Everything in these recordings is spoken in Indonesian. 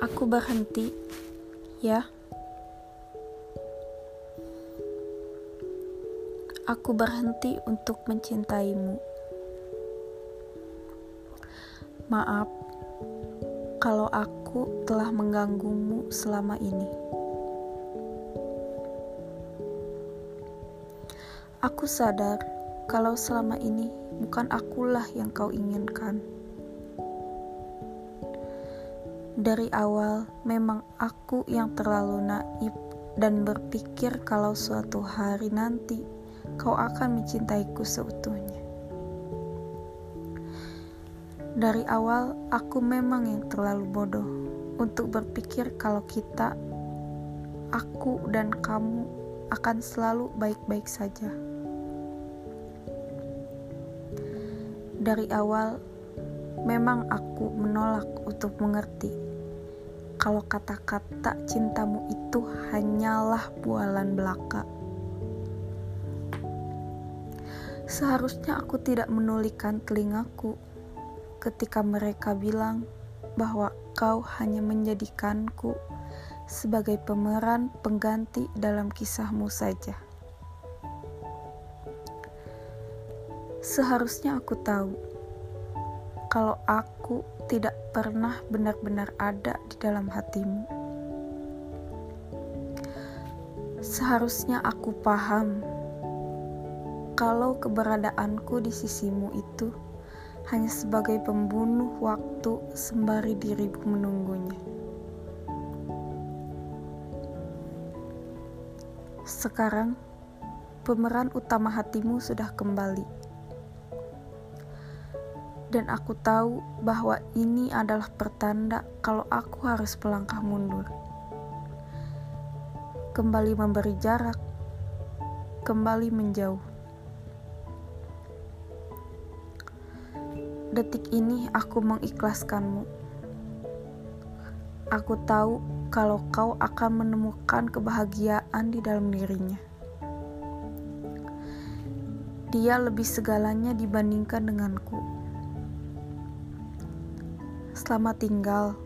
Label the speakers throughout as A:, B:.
A: Aku berhenti, ya. Aku berhenti untuk mencintaimu. Maaf kalau aku telah mengganggumu selama ini. Aku sadar kalau selama ini bukan akulah yang kau inginkan. Dari awal, memang aku yang terlalu naif dan berpikir kalau suatu hari nanti kau akan mencintaiku seutuhnya. Dari awal, aku memang yang terlalu bodoh untuk berpikir kalau kita, aku, dan kamu akan selalu baik-baik saja. Dari awal, memang aku menolak untuk mengerti kalau kata-kata cintamu itu hanyalah bualan belaka. Seharusnya aku tidak menulikan telingaku ketika mereka bilang bahwa kau hanya menjadikanku sebagai pemeran pengganti dalam kisahmu saja. Seharusnya aku tahu kalau aku tidak pernah benar-benar ada di dalam hatimu. Seharusnya aku paham kalau keberadaanku di sisimu itu hanya sebagai pembunuh waktu sembari dirimu menunggunya. Sekarang, pemeran utama hatimu sudah kembali dan aku tahu bahwa ini adalah pertanda kalau aku harus melangkah mundur. Kembali memberi jarak, kembali menjauh. Detik ini aku mengikhlaskanmu. Aku tahu kalau kau akan menemukan kebahagiaan di dalam dirinya. Dia lebih segalanya dibandingkan denganku. Selamat tinggal.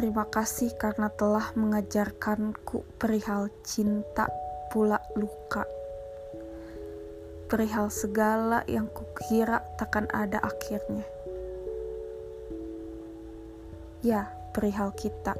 A: Terima kasih karena telah mengajarkanku perihal cinta pula luka. Perihal segala yang kukira takkan ada akhirnya. Ya, perihal kita.